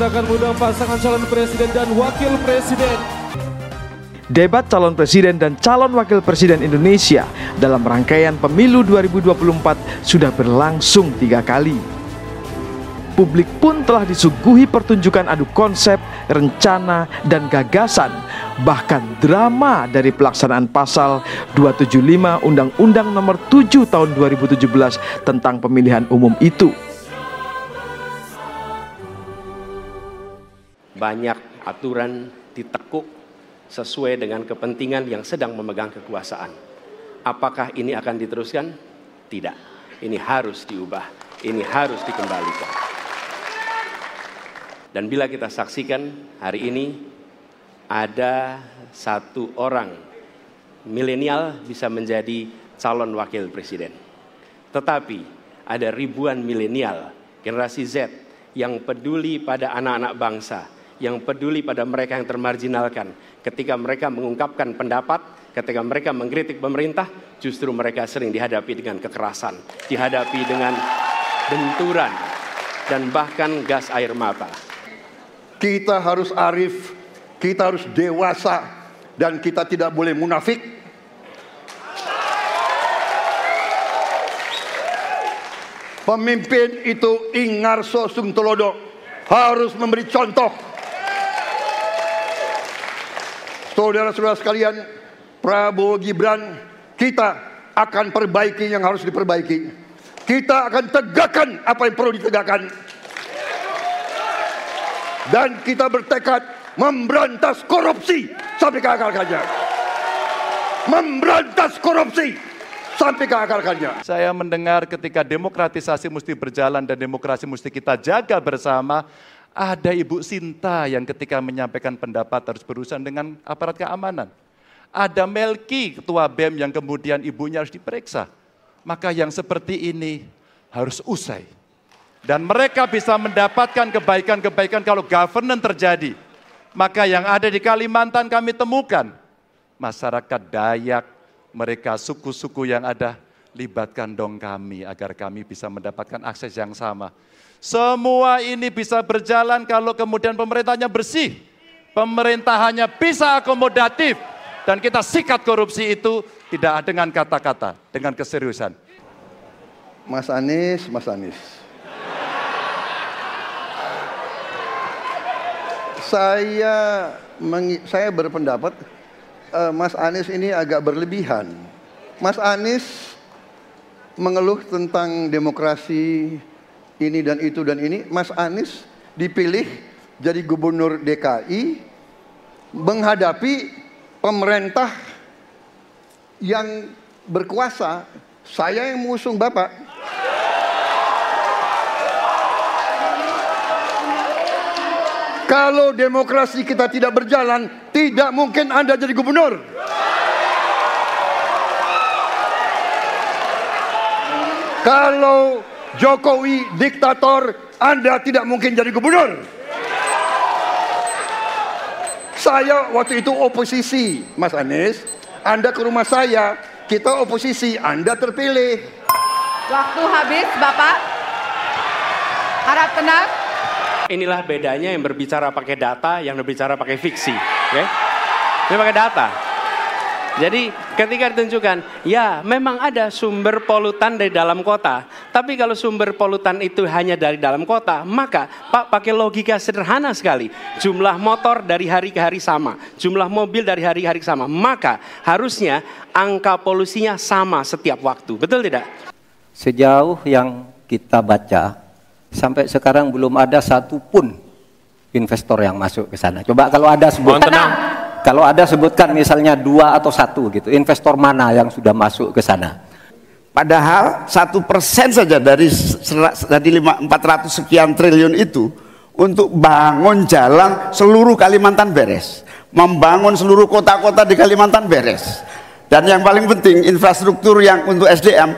kita akan mengundang pasangan calon presiden dan wakil presiden. Debat calon presiden dan calon wakil presiden Indonesia dalam rangkaian pemilu 2024 sudah berlangsung tiga kali. Publik pun telah disuguhi pertunjukan adu konsep, rencana, dan gagasan, bahkan drama dari pelaksanaan pasal 275 Undang-Undang Nomor 7 Tahun 2017 tentang pemilihan umum itu. Banyak aturan ditekuk sesuai dengan kepentingan yang sedang memegang kekuasaan. Apakah ini akan diteruskan? Tidak. Ini harus diubah. Ini harus dikembalikan. Dan bila kita saksikan hari ini ada satu orang milenial bisa menjadi calon wakil presiden. Tetapi ada ribuan milenial generasi Z yang peduli pada anak-anak bangsa, yang peduli pada mereka yang termarginalkan. Ketika mereka mengungkapkan pendapat, ketika mereka mengkritik pemerintah, justru mereka sering dihadapi dengan kekerasan, dihadapi dengan benturan, dan bahkan gas air mata. Kita harus arif, kita harus dewasa, dan kita tidak boleh munafik. Pemimpin itu ingarso sung telodo harus memberi contoh Saudara-saudara sekalian, Prabowo Gibran, kita akan perbaiki yang harus diperbaiki. Kita akan tegakkan apa yang perlu ditegakkan. Dan kita bertekad memberantas korupsi sampai ke akar-akarnya. Memberantas korupsi sampai ke akar-akarnya. Saya mendengar ketika demokratisasi mesti berjalan dan demokrasi mesti kita jaga bersama, ada Ibu Sinta yang ketika menyampaikan pendapat harus berurusan dengan aparat keamanan. Ada Melki, ketua BEM yang kemudian ibunya harus diperiksa. Maka yang seperti ini harus usai. Dan mereka bisa mendapatkan kebaikan-kebaikan kalau governance terjadi. Maka yang ada di Kalimantan kami temukan. Masyarakat Dayak, mereka suku-suku yang ada, libatkan dong kami agar kami bisa mendapatkan akses yang sama. Semua ini bisa berjalan kalau kemudian pemerintahnya bersih. Pemerintah hanya bisa akomodatif. Dan kita sikat korupsi itu tidak dengan kata-kata, dengan keseriusan. Mas Anies, Mas Anies. Saya saya berpendapat uh, Mas Anies ini agak berlebihan. Mas Anies mengeluh tentang demokrasi ini dan itu dan ini, Mas Anies dipilih jadi gubernur DKI menghadapi pemerintah yang berkuasa. Saya yang mengusung Bapak. Kalau demokrasi kita tidak berjalan, tidak mungkin Anda jadi gubernur. Kalau Jokowi diktator, Anda tidak mungkin jadi gubernur. Saya waktu itu oposisi, Mas Anies. Anda ke rumah saya, kita oposisi, Anda terpilih. Waktu habis, Bapak. Harap tenang. Inilah bedanya yang berbicara pakai data, yang berbicara pakai fiksi. Okay? Ini pakai data. Jadi ketika ditunjukkan, ya memang ada sumber polutan dari dalam kota. Tapi kalau sumber polutan itu hanya dari dalam kota, maka Pak pakai logika sederhana sekali. Jumlah motor dari hari ke hari sama, jumlah mobil dari hari ke hari sama. Maka harusnya angka polusinya sama setiap waktu. Betul tidak? Sejauh yang kita baca, sampai sekarang belum ada satupun investor yang masuk ke sana. Coba kalau ada sebut. Tenang. Kalau ada sebutkan misalnya dua atau satu gitu, investor mana yang sudah masuk ke sana? Padahal satu persen saja dari dari empat ratus sekian triliun itu untuk bangun jalan seluruh Kalimantan beres, membangun seluruh kota-kota di Kalimantan beres. Dan yang paling penting infrastruktur yang untuk SDM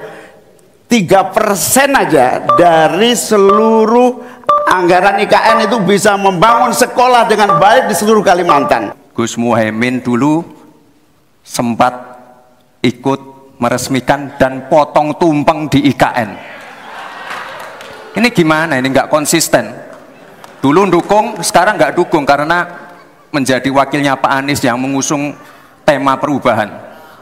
tiga persen aja dari seluruh anggaran IKN itu bisa membangun sekolah dengan baik di seluruh Kalimantan. Gus Muhaimin dulu sempat ikut meresmikan dan potong tumpeng di IKN. Ini gimana? Ini nggak konsisten. Dulu dukung, sekarang nggak dukung karena menjadi wakilnya Pak Anies yang mengusung tema perubahan.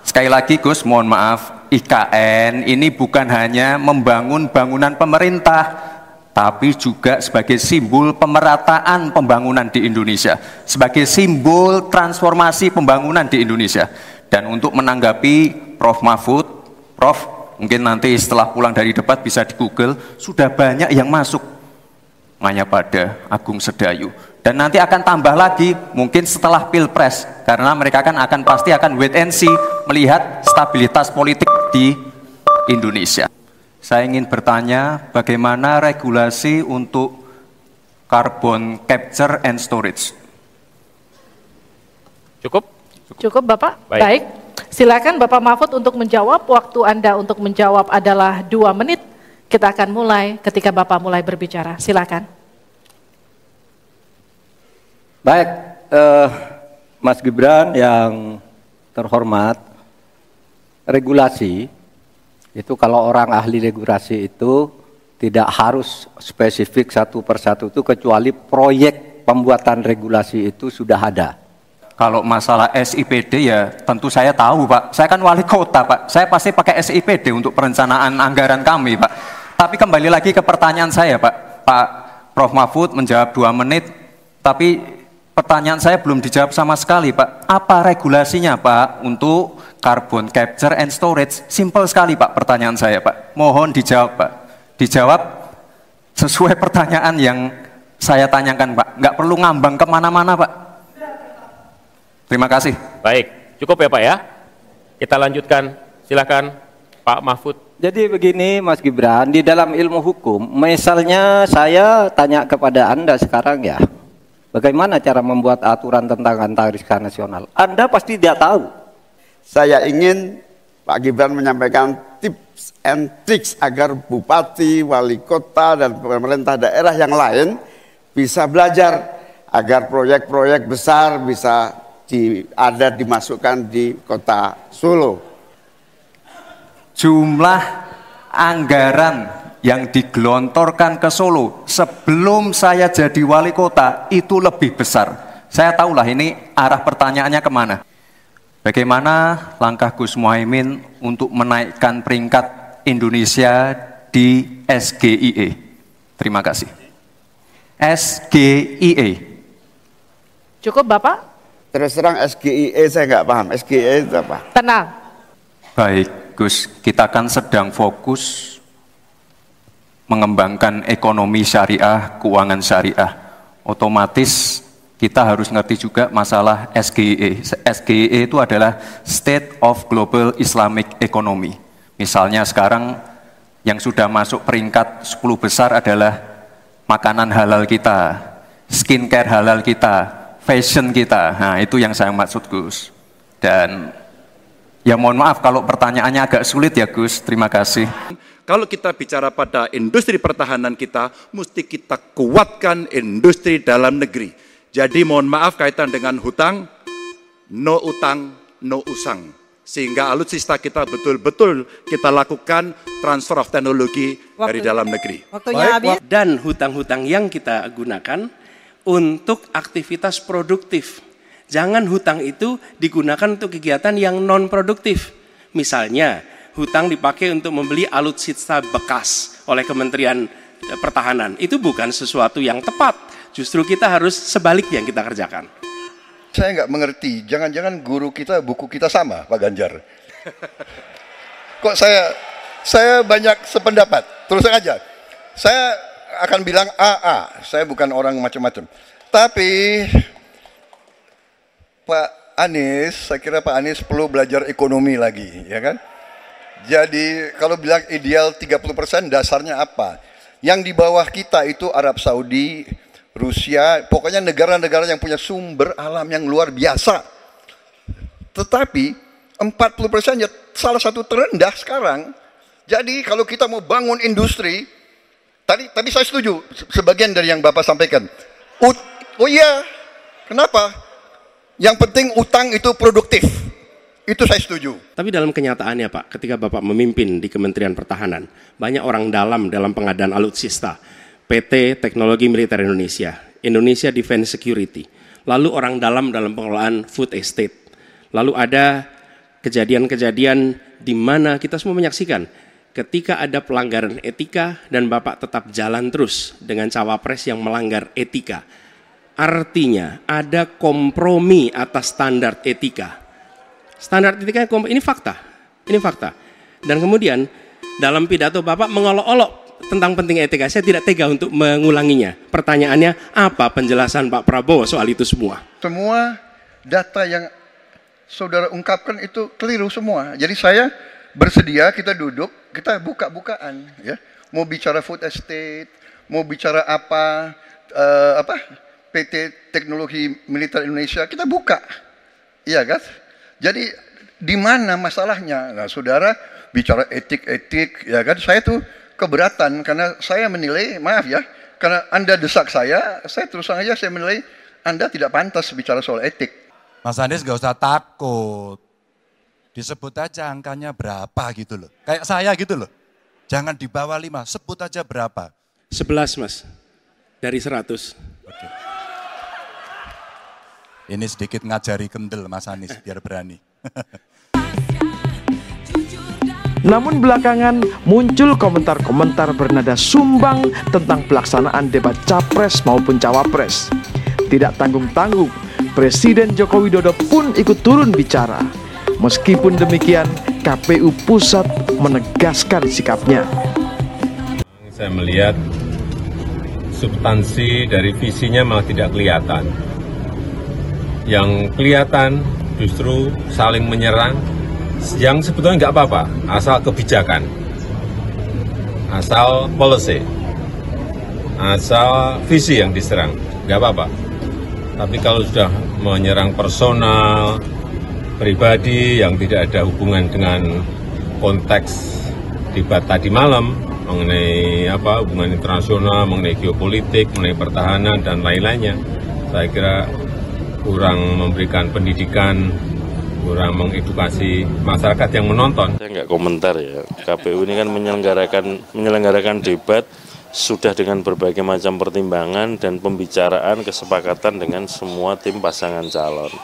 Sekali lagi Gus, mohon maaf, IKN ini bukan hanya membangun bangunan pemerintah, tapi juga sebagai simbol pemerataan pembangunan di Indonesia, sebagai simbol transformasi pembangunan di Indonesia. Dan untuk menanggapi Prof. Mahfud, Prof. mungkin nanti setelah pulang dari debat bisa di Google, sudah banyak yang masuk Maya pada Agung Sedayu. Dan nanti akan tambah lagi mungkin setelah Pilpres karena mereka kan akan pasti akan wait and see melihat stabilitas politik di Indonesia. Saya ingin bertanya bagaimana regulasi untuk carbon capture and storage. Cukup? Cukup Bapak? Baik. Baik. Silakan Bapak Mahfud untuk menjawab. Waktu Anda untuk menjawab adalah dua menit. Kita akan mulai ketika Bapak mulai berbicara. Silakan. Baik, eh, Mas Gibran yang terhormat, regulasi itu kalau orang ahli regulasi itu tidak harus spesifik satu persatu itu kecuali proyek pembuatan regulasi itu sudah ada. Kalau masalah SIPD ya tentu saya tahu Pak. Saya kan wali kota Pak. Saya pasti pakai SIPD untuk perencanaan anggaran kami Pak. Tapi kembali lagi ke pertanyaan saya Pak. Pak Prof Mahfud menjawab dua menit. Tapi pertanyaan saya belum dijawab sama sekali Pak. Apa regulasinya Pak untuk carbon capture and storage? Simple sekali Pak pertanyaan saya Pak. Mohon dijawab Pak. Dijawab sesuai pertanyaan yang saya tanyakan Pak. Nggak perlu ngambang ke mana-mana Pak. Terima kasih. Baik, cukup ya Pak ya. Kita lanjutkan, silakan Pak Mahfud. Jadi begini Mas Gibran, di dalam ilmu hukum, misalnya saya tanya kepada Anda sekarang ya, bagaimana cara membuat aturan tentang antariksa nasional? Anda pasti tidak tahu. Saya ingin Pak Gibran menyampaikan tips and tricks agar bupati, wali kota, dan pemerintah daerah yang lain bisa belajar agar proyek-proyek besar bisa di, ada dimasukkan di kota Solo. Jumlah anggaran yang digelontorkan ke Solo sebelum saya jadi wali kota itu lebih besar. Saya tahulah ini arah pertanyaannya ke mana. Bagaimana langkah Gus Muhaimin untuk menaikkan peringkat Indonesia di SGIE? Terima kasih. SGIE. Cukup Bapak? Terus terang SGIE saya nggak paham. SGIE itu apa? Tenang. Baik, Gus, kita kan sedang fokus mengembangkan ekonomi syariah, keuangan syariah. Otomatis kita harus ngerti juga masalah SGIE. SGIE itu adalah State of Global Islamic Economy. Misalnya sekarang yang sudah masuk peringkat 10 besar adalah makanan halal kita, skincare halal kita, fashion kita. Nah, itu yang saya maksud Gus. Dan ya mohon maaf kalau pertanyaannya agak sulit ya Gus. Terima kasih. Kalau kita bicara pada industri pertahanan kita, mesti kita kuatkan industri dalam negeri. Jadi mohon maaf kaitan dengan hutang, no utang, no usang. Sehingga alutsista kita betul-betul kita lakukan transfer of teknologi dari dalam negeri. Baik, Dan hutang-hutang yang kita gunakan untuk aktivitas produktif. Jangan hutang itu digunakan untuk kegiatan yang non produktif. Misalnya, hutang dipakai untuk membeli alutsista bekas oleh Kementerian Pertahanan. Itu bukan sesuatu yang tepat. Justru kita harus sebaliknya yang kita kerjakan. Saya nggak mengerti, jangan-jangan guru kita, buku kita sama, Pak Ganjar. Kok saya saya banyak sependapat, terus aja. Saya akan bilang AA, saya bukan orang macam-macam. Tapi Pak Anies, saya kira Pak Anies perlu belajar ekonomi lagi, ya kan? Jadi kalau bilang ideal 30% dasarnya apa? Yang di bawah kita itu Arab Saudi, Rusia, pokoknya negara-negara yang punya sumber alam yang luar biasa. Tetapi 40% ya salah satu terendah sekarang. Jadi kalau kita mau bangun industri, tadi tadi saya setuju sebagian dari yang Bapak sampaikan. Ut, oh iya, kenapa? Yang penting utang itu produktif. Itu saya setuju. Tapi dalam kenyataannya Pak, ketika Bapak memimpin di Kementerian Pertahanan, banyak orang dalam dalam pengadaan alutsista, PT Teknologi Militer Indonesia, Indonesia Defense Security. Lalu orang dalam dalam pengelolaan food estate. Lalu ada kejadian-kejadian di mana kita semua menyaksikan ketika ada pelanggaran etika dan Bapak tetap jalan terus dengan cawapres yang melanggar etika. Artinya ada kompromi atas standar etika. Standar etika ini fakta. Ini fakta. Dan kemudian dalam pidato Bapak mengolok-olok tentang penting etika. Saya tidak tega untuk mengulanginya. Pertanyaannya, apa penjelasan Pak Prabowo soal itu semua? Semua data yang saudara ungkapkan itu keliru semua. Jadi saya bersedia kita duduk, kita buka-bukaan ya. Mau bicara food estate, mau bicara apa uh, apa PT Teknologi Militer Indonesia, kita buka. Iya kan? Jadi di mana masalahnya? Nah, saudara bicara etik-etik, ya kan? Saya tuh keberatan karena saya menilai, maaf ya, karena Anda desak saya, saya terus terang aja saya menilai Anda tidak pantas bicara soal etik. Mas Anies gak usah takut. Disebut aja angkanya berapa gitu loh. Kayak saya gitu loh. Jangan di bawah lima, sebut aja berapa. Sebelas mas, dari seratus. Oke. Ini sedikit ngajari kendel Mas Anies biar berani. Namun belakangan muncul komentar-komentar bernada sumbang tentang pelaksanaan debat capres maupun cawapres. Tidak tanggung-tanggung, Presiden Joko Widodo pun ikut turun bicara. Meskipun demikian, KPU Pusat menegaskan sikapnya. Saya melihat substansi dari visinya malah tidak kelihatan. Yang kelihatan justru saling menyerang, yang sebetulnya nggak apa-apa, asal kebijakan, asal policy, asal visi yang diserang, nggak apa-apa. Tapi kalau sudah menyerang personal, pribadi yang tidak ada hubungan dengan konteks debat tadi malam mengenai apa hubungan internasional, mengenai geopolitik, mengenai pertahanan dan lain-lainnya, saya kira kurang memberikan pendidikan kurang mengedukasi masyarakat yang menonton. Saya nggak komentar ya. KPU ini kan menyelenggarakan menyelenggarakan debat sudah dengan berbagai macam pertimbangan dan pembicaraan kesepakatan dengan semua tim pasangan calon.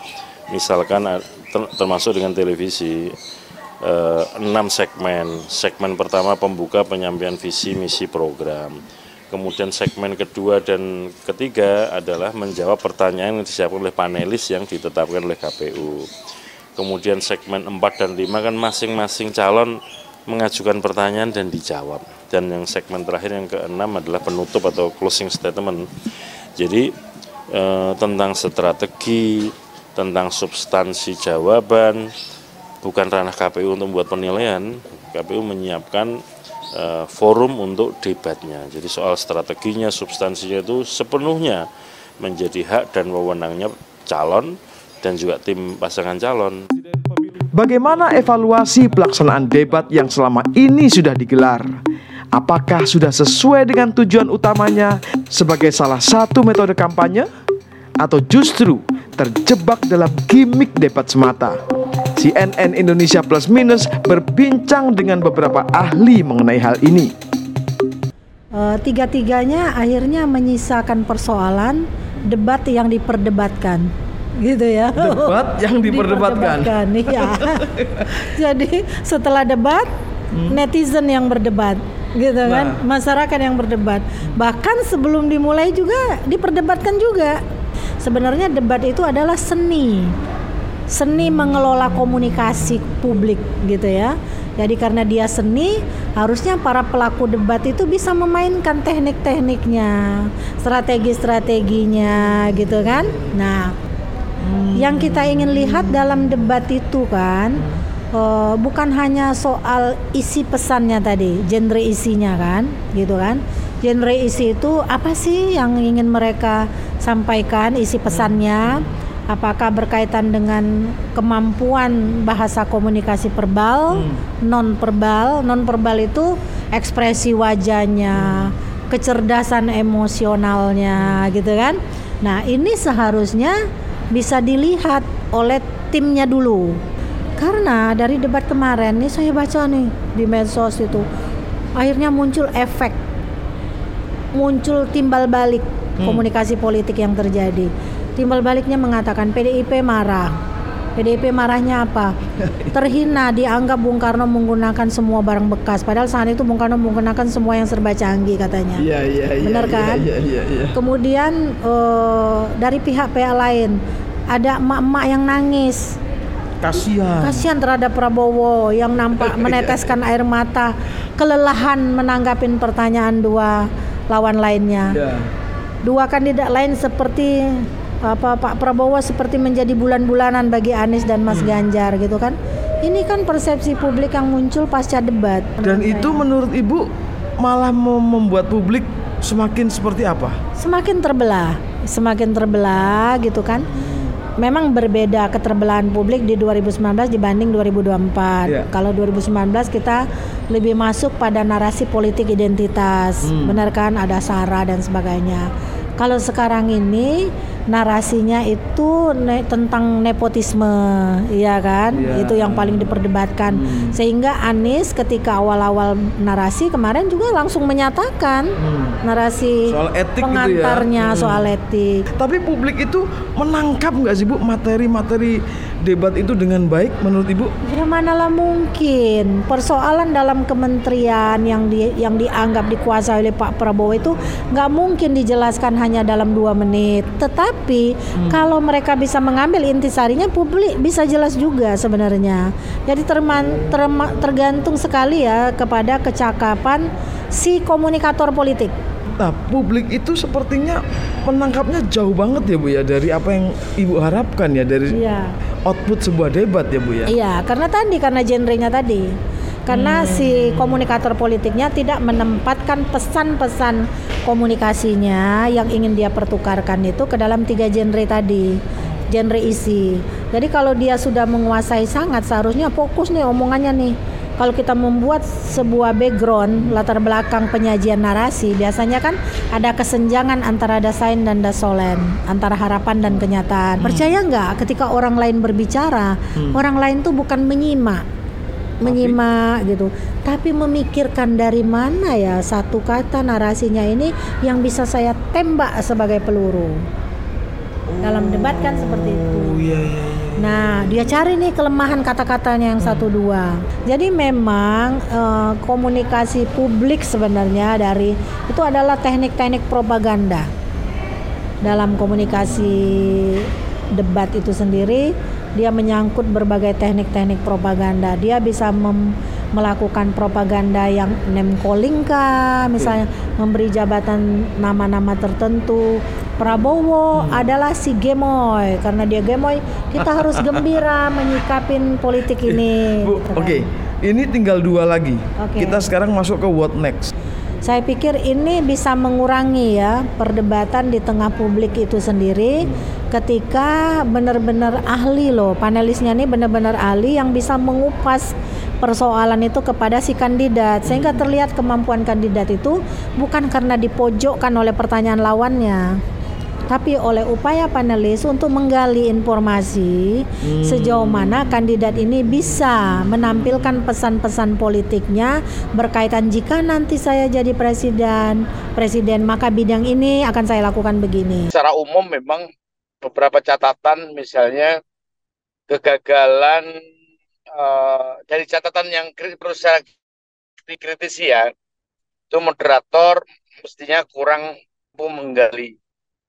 Misalkan termasuk dengan televisi eh, enam segmen. Segmen pertama pembuka penyampaian visi misi program. Kemudian segmen kedua dan ketiga adalah menjawab pertanyaan yang disiapkan oleh panelis yang ditetapkan oleh KPU kemudian segmen 4 dan 5 kan masing-masing calon mengajukan pertanyaan dan dijawab. Dan yang segmen terakhir yang keenam adalah penutup atau closing statement. Jadi eh, tentang strategi, tentang substansi jawaban, bukan ranah KPU untuk membuat penilaian, KPU menyiapkan eh, forum untuk debatnya. Jadi soal strateginya, substansinya itu sepenuhnya menjadi hak dan wewenangnya calon dan juga tim pasangan calon. Bagaimana evaluasi pelaksanaan debat yang selama ini sudah digelar? Apakah sudah sesuai dengan tujuan utamanya sebagai salah satu metode kampanye? Atau justru terjebak dalam gimmick debat semata? CNN Indonesia Plus Minus berbincang dengan beberapa ahli mengenai hal ini. Uh, tiga-tiganya akhirnya menyisakan persoalan debat yang diperdebatkan gitu ya. Debat yang diperdebatkan. diperdebatkan iya. Jadi setelah debat hmm. netizen yang berdebat gitu nah. kan, masyarakat yang berdebat. Bahkan sebelum dimulai juga diperdebatkan juga. Sebenarnya debat itu adalah seni. Seni mengelola komunikasi publik gitu ya. Jadi karena dia seni, harusnya para pelaku debat itu bisa memainkan teknik-tekniknya, strategi-strateginya gitu kan. Nah, yang kita ingin lihat dalam debat itu kan uh, bukan hanya soal isi pesannya tadi, genre isinya kan, gitu kan. Genre isi itu apa sih yang ingin mereka sampaikan isi pesannya? Apakah berkaitan dengan kemampuan bahasa komunikasi verbal, hmm. non verbal? Non verbal itu ekspresi wajahnya, kecerdasan emosionalnya, gitu kan. Nah, ini seharusnya bisa dilihat oleh timnya dulu. Karena dari debat kemarin nih saya baca nih di medsos itu akhirnya muncul efek muncul timbal balik komunikasi politik yang terjadi. Timbal baliknya mengatakan PDIP marah. PDIP marahnya apa? Terhina dianggap Bung Karno menggunakan semua barang bekas padahal saat itu Bung Karno menggunakan semua yang serba canggih katanya. Iya iya iya. Benar iya, kan? Iya iya iya. Kemudian eh, dari pihak-pihak lain ada emak-emak yang nangis. Kasihan. Kasihan terhadap Prabowo yang nampak meneteskan air mata, kelelahan menanggapin pertanyaan dua lawan lainnya. Ya. Dua kandidat lain seperti apa Pak Prabowo seperti menjadi bulan-bulanan bagi Anies dan Mas Ganjar gitu kan. Ini kan persepsi publik yang muncul pasca debat. Dan itu menurut Ibu malah membuat publik semakin seperti apa? semakin terbelah, semakin terbelah gitu kan. Memang berbeda keterbelahan publik di 2019 dibanding 2024. Iya. Kalau 2019 kita lebih masuk pada narasi politik identitas, Hmm. benar kan? Ada sara dan sebagainya. Kalau sekarang ini narasinya itu ne- tentang nepotisme, iya kan? Iya. Itu yang paling diperdebatkan. Sehingga Anies ketika awal-awal narasi kemarin juga langsung menyatakan narasi Soal etik gitu ya. pengantarnya Hmm. soal etik. Tapi publik itu menangkap nggak sih Bu materi-materi debat itu dengan baik menurut Ibu? Ya manalah mungkin persoalan dalam kementerian yang di, yang dianggap dikuasai oleh Pak Prabowo itu nggak mungkin dijelaskan hanya dalam dua menit. Tetapi kalau mereka bisa mengambil intisarinya, publik bisa jelas juga sebenarnya. Jadi terman, terma- tergantung sekali ya kepada kecakapan si komunikator politik. Nah, publik itu sepertinya menangkapnya jauh banget ya Bu ya dari apa yang Ibu harapkan ya dari Iya. Output sebuah debat ya Bu ya. Iya, karena tadi karena genrenya tadi. Karena si komunikator politiknya tidak menempatkan pesan-pesan komunikasinya yang ingin dia pertukarkan itu ke dalam tiga genre tadi. Genre isi. Jadi kalau dia sudah menguasai sangat seharusnya fokus nih omongannya nih. Kalau kita membuat sebuah background latar belakang penyajian narasi, biasanya kan ada kesenjangan antara dasain dan dasolen, antara harapan dan kenyataan. Percaya nggak ketika orang lain berbicara, Hmm. orang lain tuh bukan menyimak, menyimak gitu, tapi memikirkan dari mana ya satu kata narasinya ini yang bisa saya tembak sebagai peluru. Dalam debat kan seperti itu. Oh iya iya. iya. Nah, dia cari nih kelemahan kata-katanya yang satu dua. Jadi memang eh, komunikasi publik sebenarnya dari itu adalah teknik-teknik propaganda dalam komunikasi debat itu sendiri dia menyangkut berbagai teknik-teknik propaganda. Dia bisa mem- melakukan propaganda yang name calling kah, misalnya memberi jabatan nama-nama tertentu. Prabowo adalah si gemoy karena dia gemoy, kita harus gembira menyikapin politik ini. Bu, gitu kan. oke. Ini tinggal dua lagi. Oke. Kita sekarang masuk ke what next. Saya pikir ini bisa mengurangi ya perdebatan di tengah publik itu sendiri ketika benar-benar ahli loh panelisnya ini benar-benar ahli yang bisa mengupas persoalan itu kepada si kandidat. Sehingga terlihat kemampuan kandidat itu bukan karena dipojokkan oleh pertanyaan lawannya tapi oleh upaya panelis untuk menggali informasi sejauh mana kandidat ini bisa menampilkan pesan-pesan politiknya berkaitan jika nanti saya jadi presiden, presiden maka bidang ini akan saya lakukan begini. secara umum memang beberapa catatan misalnya kegagalan eh, dari catatan yang perlu saya dikritisi ya itu moderator mestinya kurang mampu menggali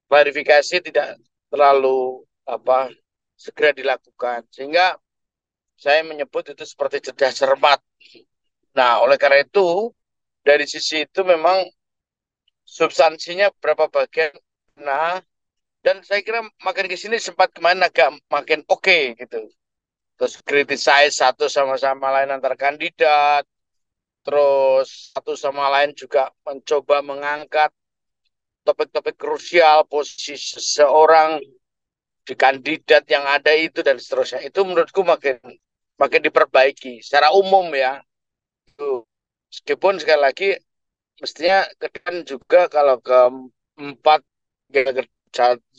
klarifikasi tidak terlalu apa segera dilakukan sehingga saya menyebut itu seperti jeda cermat. Nah, oleh karena itu dari sisi itu memang substansinya berapa bagian nah dan saya kira makin ke sini sempat kemarin agak makin oke gitu. Terus criticize satu sama-sama lain antar kandidat, terus satu sama lain juga mencoba mengangkat topik-topik krusial posisi seseorang di kandidat yang ada itu dan seterusnya. Itu menurutku makin makin diperbaiki secara umum ya. Itu. Meskipun sekali lagi mestinya ke depan juga kalau ke empat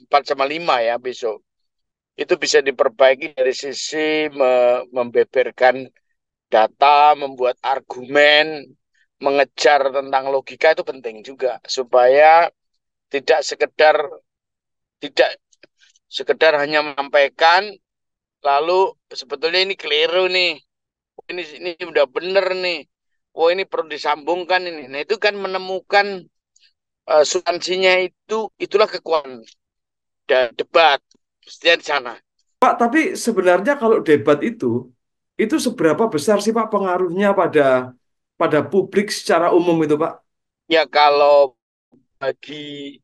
empat sama lima ya besok itu bisa diperbaiki dari sisi me- membeberkan data, membuat argumen, mengejar tentang logika itu penting juga supaya tidak sekedar tidak sekedar hanya menyampaikan lalu sebetulnya ini keliru nih. Ini ini udah bener nih. Oh ini perlu disambungkan ini. Nah itu kan menemukan uh, substansinya itu itulah kekuatan dan debat mestinya di sana. Pak tapi sebenarnya kalau debat itu itu seberapa besar sih Pak pengaruhnya pada pada publik secara umum itu Pak? Ya kalau bagi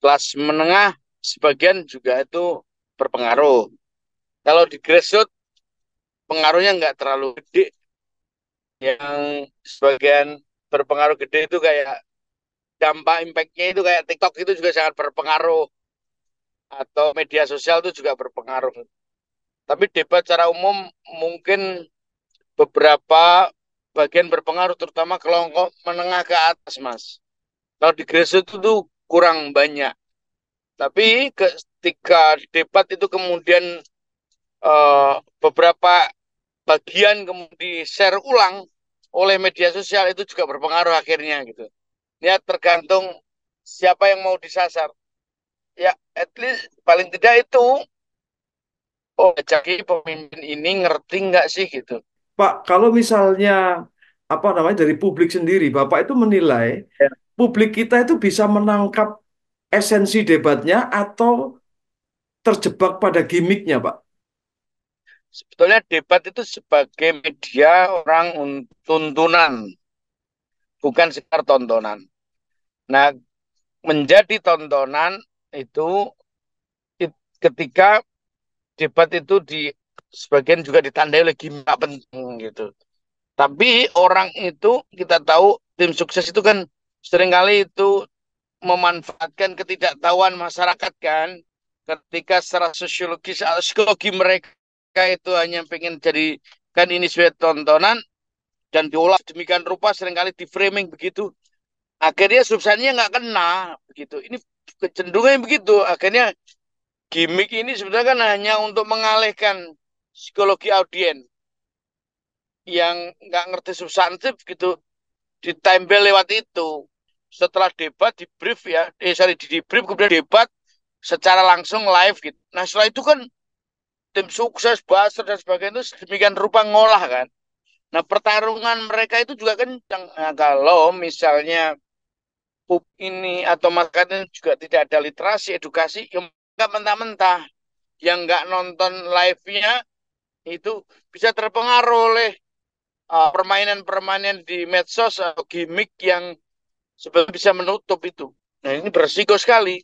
kelas menengah sebagian juga itu berpengaruh. Kalau di grassroots pengaruhnya nggak terlalu gede. Yang sebagian berpengaruh gede itu kayak dampak impactnya itu kayak TikTok itu juga sangat berpengaruh atau media sosial itu juga berpengaruh. Tapi debat secara umum mungkin beberapa bagian berpengaruh terutama kelompok menengah ke atas mas kalau di grassroots itu tuh kurang banyak. Tapi ketika debat itu kemudian uh, beberapa bagian kemudian di share ulang oleh media sosial itu juga berpengaruh akhirnya gitu. Ya tergantung siapa yang mau disasar. Ya at least paling tidak itu oh jadi pemimpin ini ngerti nggak sih gitu? Pak, kalau misalnya apa namanya dari publik sendiri, Bapak itu menilai ya. Publik kita itu bisa menangkap esensi debatnya atau terjebak pada gimmicknya, Pak? Sebetulnya debat itu sebagai media orang tuntunan, bukan sekedar tontonan. Nah, menjadi tontonan itu ketika debat itu di sebagian juga ditandai oleh gimmick penting gitu. Tapi orang itu kita tahu tim sukses itu kan sering kali itu memanfaatkan ketidaktahuan masyarakat kan? Ketika secara sosiologis atau psikologi mereka itu hanya pengen jadi kan ini sebagai tontonan dan diolah demikian rupa sering kali di framing begitu. Akhirnya substansinya nggak kena begitu. Ini kecenderungan begitu. Akhirnya gimmick ini sebenarnya kan hanya untuk mengalihkan psikologi audien yang nggak ngerti substantif gitu ditempel lewat itu. Setelah debat di brief ya. Eh sorry di brief kemudian debat secara langsung live gitu. Nah setelah itu kan tim sukses buzzer dan sebagainya itu demikian rupa ngolah kan. Nah pertarungan mereka itu juga kencang. Nah, kalau misalnya pub ini atau masyarakat juga tidak ada literasi edukasi yang nggak mentah-mentah. Yang nggak nonton live-nya itu bisa terpengaruh oleh permainan-permainan uh, di medsos atau gimmick yang sebenarnya bisa menutup itu. Nah ini berisiko sekali.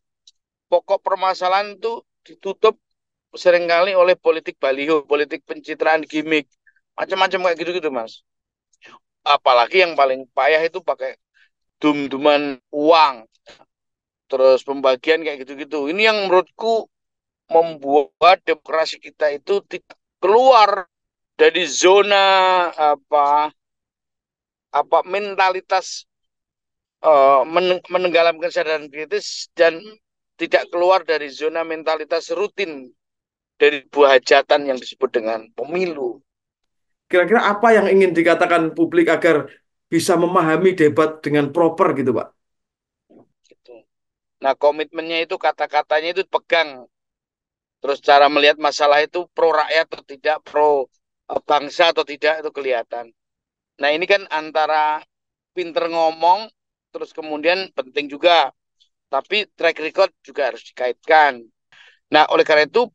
Pokok permasalahan itu ditutup sering kali oleh politik baliho, politik pencitraan gimmick, macam-macam kayak gitu-gitu mas. Apalagi yang paling payah itu pakai dum-duman uang, terus pembagian kayak gitu-gitu. Ini yang menurutku membuat demokrasi kita itu tidak keluar dari zona apa apa mentalitas uh, menenggalam kesadaran kritis dan tidak keluar dari zona mentalitas rutin dari buah hajatan yang disebut dengan pemilu. Kira-kira apa yang ingin dikatakan publik agar bisa memahami debat dengan proper gitu, Pak? Gitu. Nah, komitmennya itu kata-katanya itu pegang Terus cara melihat masalah itu pro rakyat atau tidak, pro eh, bangsa atau tidak itu kelihatan. Nah ini kan antara pinter ngomong, terus kemudian penting juga. Tapi track record juga harus dikaitkan. Nah oleh karena itu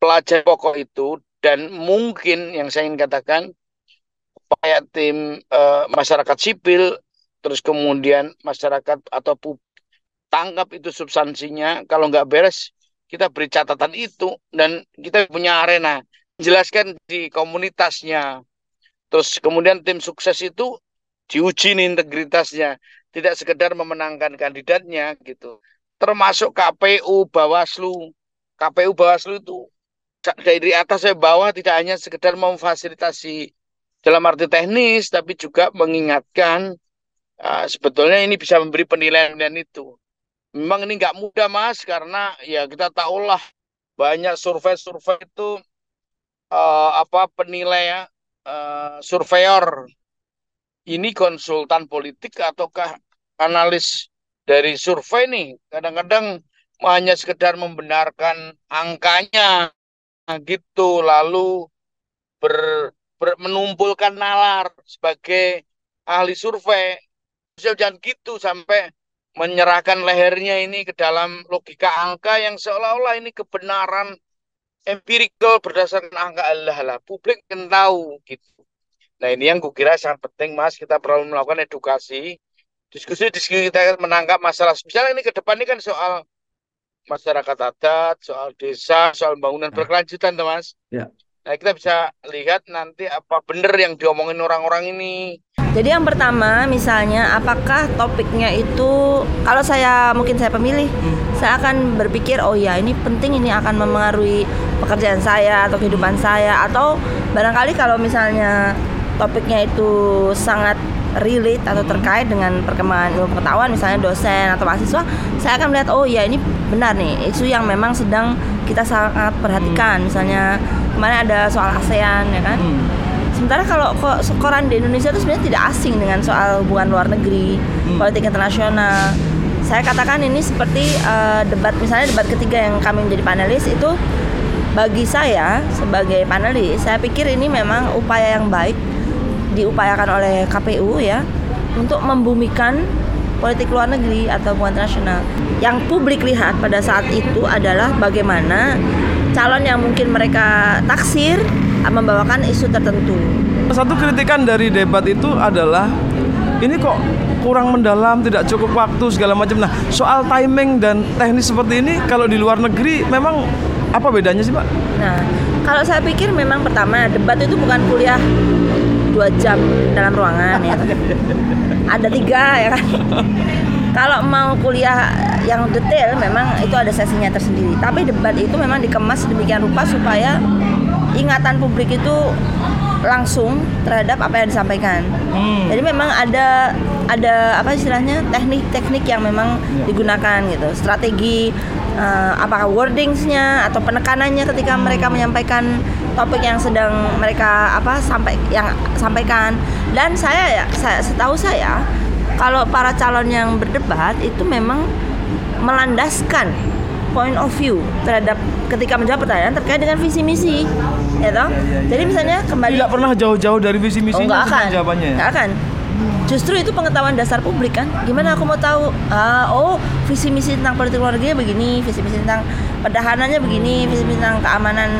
pelajaran pokok itu dan mungkin yang saya ingin katakan upaya tim e, masyarakat sipil terus kemudian masyarakat atau publik tangkap itu substansinya kalau nggak beres kita beri catatan itu dan kita punya arena jelaskan di komunitasnya. Terus kemudian tim sukses itu diuji nih integritasnya. Tidak sekedar memenangkan kandidatnya gitu. Termasuk KPU Bawaslu. KPU Bawaslu itu dari atas sampai bawah tidak hanya sekedar memfasilitasi dalam arti teknis tapi juga mengingatkan uh, sebetulnya ini bisa memberi penilaian dan itu. Memang ini nggak mudah mas karena ya kita tahulah banyak survei-survei itu uh, apa penilai uh, surveyor. Ini konsultan politik ataukah analis dari survei nih? Kadang-kadang hanya sekedar membenarkan angkanya gitu. Lalu ber, ber, menumpulkan nalar sebagai ahli survei. Jangan gitu sampai menyerahkan lehernya ini ke dalam logika angka yang seolah-olah ini kebenaran empirikal berdasarkan angka Allah lah publik kan tahu gitu nah ini yang kukira sangat penting mas kita perlu melakukan edukasi diskusi-diskusi kita menangkap masalah misalnya ini ke depan ini kan soal masyarakat adat, soal desa, soal bangunan berkelanjutan, Mas. Ya. Nah, kita bisa lihat nanti apa benar yang diomongin orang-orang ini. Jadi yang pertama, misalnya apakah topiknya itu kalau saya mungkin saya pemilih, hmm. saya akan berpikir oh ya ini penting ini akan mempengaruhi pekerjaan saya atau kehidupan saya. Atau barangkali kalau misalnya topiknya itu sangat relate atau terkait dengan perkembangan ilmu pengetahuan misalnya dosen atau mahasiswa saya akan melihat oh ya ini benar nih isu yang memang sedang kita sangat perhatikan. Misalnya kemarin ada soal ASEAN ya kan? Hmm. sementara kalau koran di Indonesia itu sebenarnya tidak asing dengan soal hubungan luar negeri hmm. politik internasional. Saya katakan ini seperti uh, debat misalnya debat ketiga yang kami menjadi panelis itu bagi saya sebagai panelis saya pikir ini memang upaya yang baik diupayakan oleh KPU ya untuk membumikan politik luar negeri atau hubungan internasional. Yang publik lihat pada saat itu adalah bagaimana calon yang mungkin mereka taksir membawakan isu tertentu. Satu kritikan dari debat itu adalah ini kok kurang mendalam, tidak cukup waktu segala macam. Nah, soal timing dan teknis seperti ini kalau di luar negeri memang apa bedanya sih, Pak? Nah, kalau saya pikir memang pertama debat itu bukan kuliah dua jam dalam ruangan ya ada tiga ya kan kalau mau kuliah yang detail memang itu ada sesinya tersendiri tapi debat itu memang dikemas sedemikian rupa supaya ingatan publik itu langsung terhadap apa yang disampaikan. Hmm. Jadi memang ada ada apa istilahnya teknik-teknik yang memang yeah. digunakan gitu, strategi uh, apakah wordingsnya atau penekanannya ketika mereka menyampaikan topik yang sedang mereka apa sampai yang sampaikan. Dan saya ya, saya setahu saya kalau para calon yang berdebat itu memang melandaskan point of view terhadap ketika menjawab pertanyaan terkait dengan visi misi ya toh jadi misalnya kembali tidak pernah jauh-jauh dari visi misi oh, akan jawabannya ya? akan justru itu pengetahuan dasar publik kan? Gimana aku mau tahu? Uh, oh visi misi tentang politik luar negeri begini visi misi tentang pertahanannya begini visi misi tentang keamanan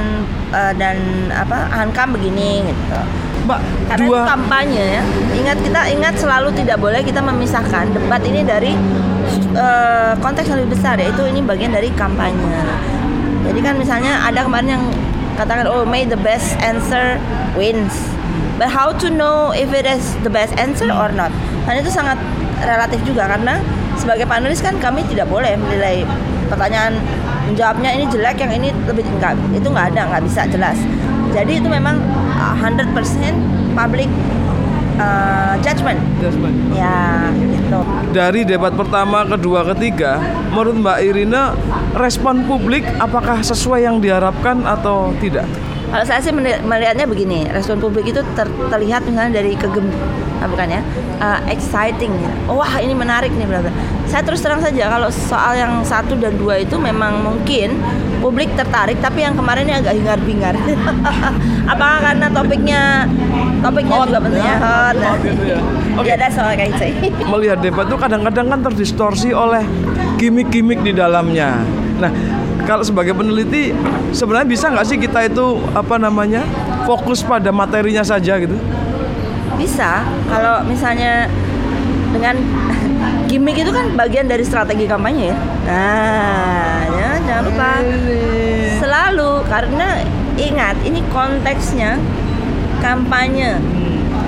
uh, dan apa hankam begini gitu. Mbak, karena dua... itu kampanye ya. Ingat kita ingat selalu tidak boleh kita memisahkan debat ini dari uh, konteks yang lebih besar yaitu ini bagian dari kampanye. Jadi kan misalnya ada kemarin yang katakan oh may the best answer wins but how to know if it is the best answer or not dan itu sangat relatif juga karena sebagai panelis kan kami tidak boleh menilai pertanyaan menjawabnya ini jelek yang ini lebih enggak itu nggak ada nggak bisa jelas jadi itu memang 100% public uh, judgment. Judgment. Ya, gitu. Dari debat pertama, kedua, ketiga, menurut Mbak Irina, respon publik apakah sesuai yang diharapkan atau tidak? Kalau saya sih melihatnya begini, respon publik itu ter terlihat misalnya dari kegem, ah, bukan ya, uh, exciting. Oh, wah ini menarik nih, bla Saya terus terang saja kalau soal yang satu dan dua itu memang mungkin publik tertarik, tapi yang kemarin ini agak hingar-bingar. Apakah karena topiknya topiknya hot, juga penting ya, hot. Nah. Ya. Okay. ada soal kayak gitu. Melihat debat itu kadang-kadang kan terdistorsi oleh gimmick-gimmick di dalamnya. Nah, kalau sebagai peneliti sebenarnya bisa nggak sih kita itu apa namanya fokus pada materinya saja gitu? Bisa. Kalau misalnya dengan gimmick itu kan bagian dari strategi kampanye ya. Nah, ya, jangan lupa selalu karena ingat ini konteksnya kampanye.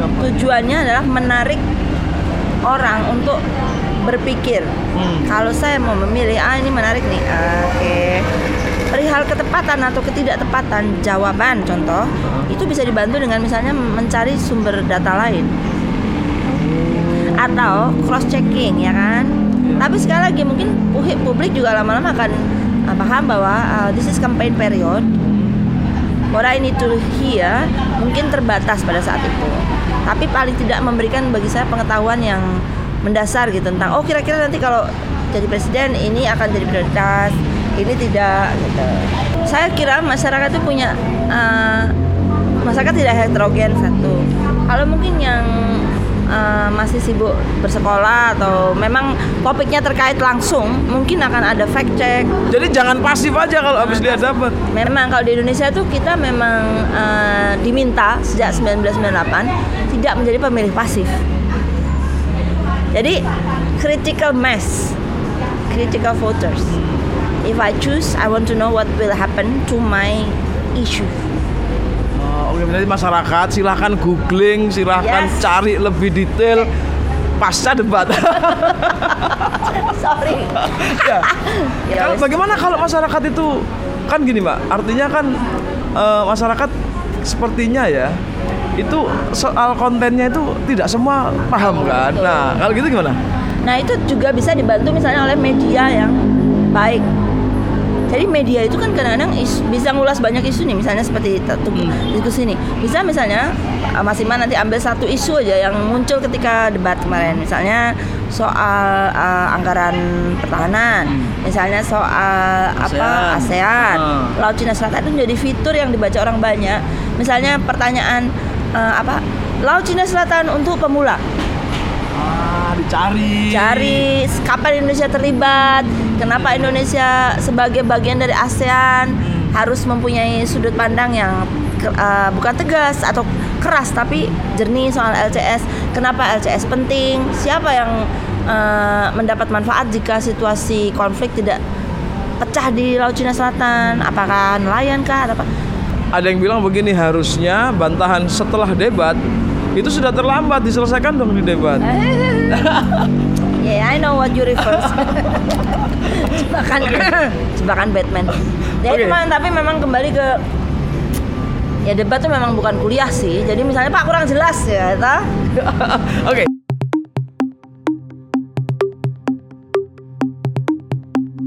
Tujuannya adalah menarik orang untuk berpikir. Hmm. kalau saya mau memilih ah ini menarik nih. Oke. Okay. perihal ketepatan atau ketidaktepatan jawaban contoh itu bisa dibantu dengan misalnya mencari sumber data lain. Atau cross checking ya kan? Tapi sekali lagi mungkin publik juga lama-lama akan uh, paham bahwa uh, this is campaign period. What I need to hear mungkin terbatas pada saat itu. Tapi paling tidak memberikan bagi saya pengetahuan yang mendasar gitu tentang oh kira-kira nanti kalau jadi presiden ini akan jadi prioritas ini tidak gitu. Saya kira masyarakat itu punya uh, masyarakat tidak heterogen satu. Kalau mungkin yang uh, masih sibuk bersekolah atau memang topiknya terkait langsung mungkin akan ada fact check. Jadi jangan pasif aja kalau habis lihat dapat. Memang kalau di Indonesia itu kita memang uh, diminta sejak 1998 tidak menjadi pemilih pasif jadi critical mass critical voters if I choose I want to know what will happen to my issue Oke, berarti masyarakat silahkan googling, silahkan yes. cari lebih detail pasca debat. Sorry. ya. ya bagaimana kalau masyarakat itu kan gini mbak, artinya kan uh, masyarakat sepertinya ya itu soal kontennya itu tidak semua paham kan. Nah kalau gitu gimana? Nah itu juga bisa dibantu misalnya oleh media yang baik jadi media itu kan kadang-kadang bisa ngulas banyak isu nih, misalnya seperti hmm. diskusi ini. Bisa misalnya uh, Mas Iman nanti ambil satu isu aja yang muncul ketika debat kemarin, misalnya soal uh, anggaran pertahanan, hmm. misalnya soal ASEAN. apa ASEAN, hmm. Laut Cina Selatan itu menjadi fitur yang dibaca orang banyak. Misalnya pertanyaan uh, apa Laut Cina Selatan untuk pemula dicari. Cari kapan Indonesia terlibat, kenapa Indonesia sebagai bagian dari ASEAN hmm. harus mempunyai sudut pandang yang uh, bukan tegas atau keras tapi jernih soal LCS. Kenapa LCS penting? Siapa yang uh, mendapat manfaat jika situasi konflik tidak pecah di Laut Cina Selatan? Apakah nelayan kah? Apa? Ada yang bilang begini harusnya bantahan setelah debat itu sudah terlambat diselesaikan dong di debat. yeah, I know what you refer. jebakan, jebakan Batman. Ya okay. Cuman, tapi memang kembali ke ya debat tuh memang bukan kuliah sih. Jadi misalnya Pak kurang jelas ya, Oke. okay.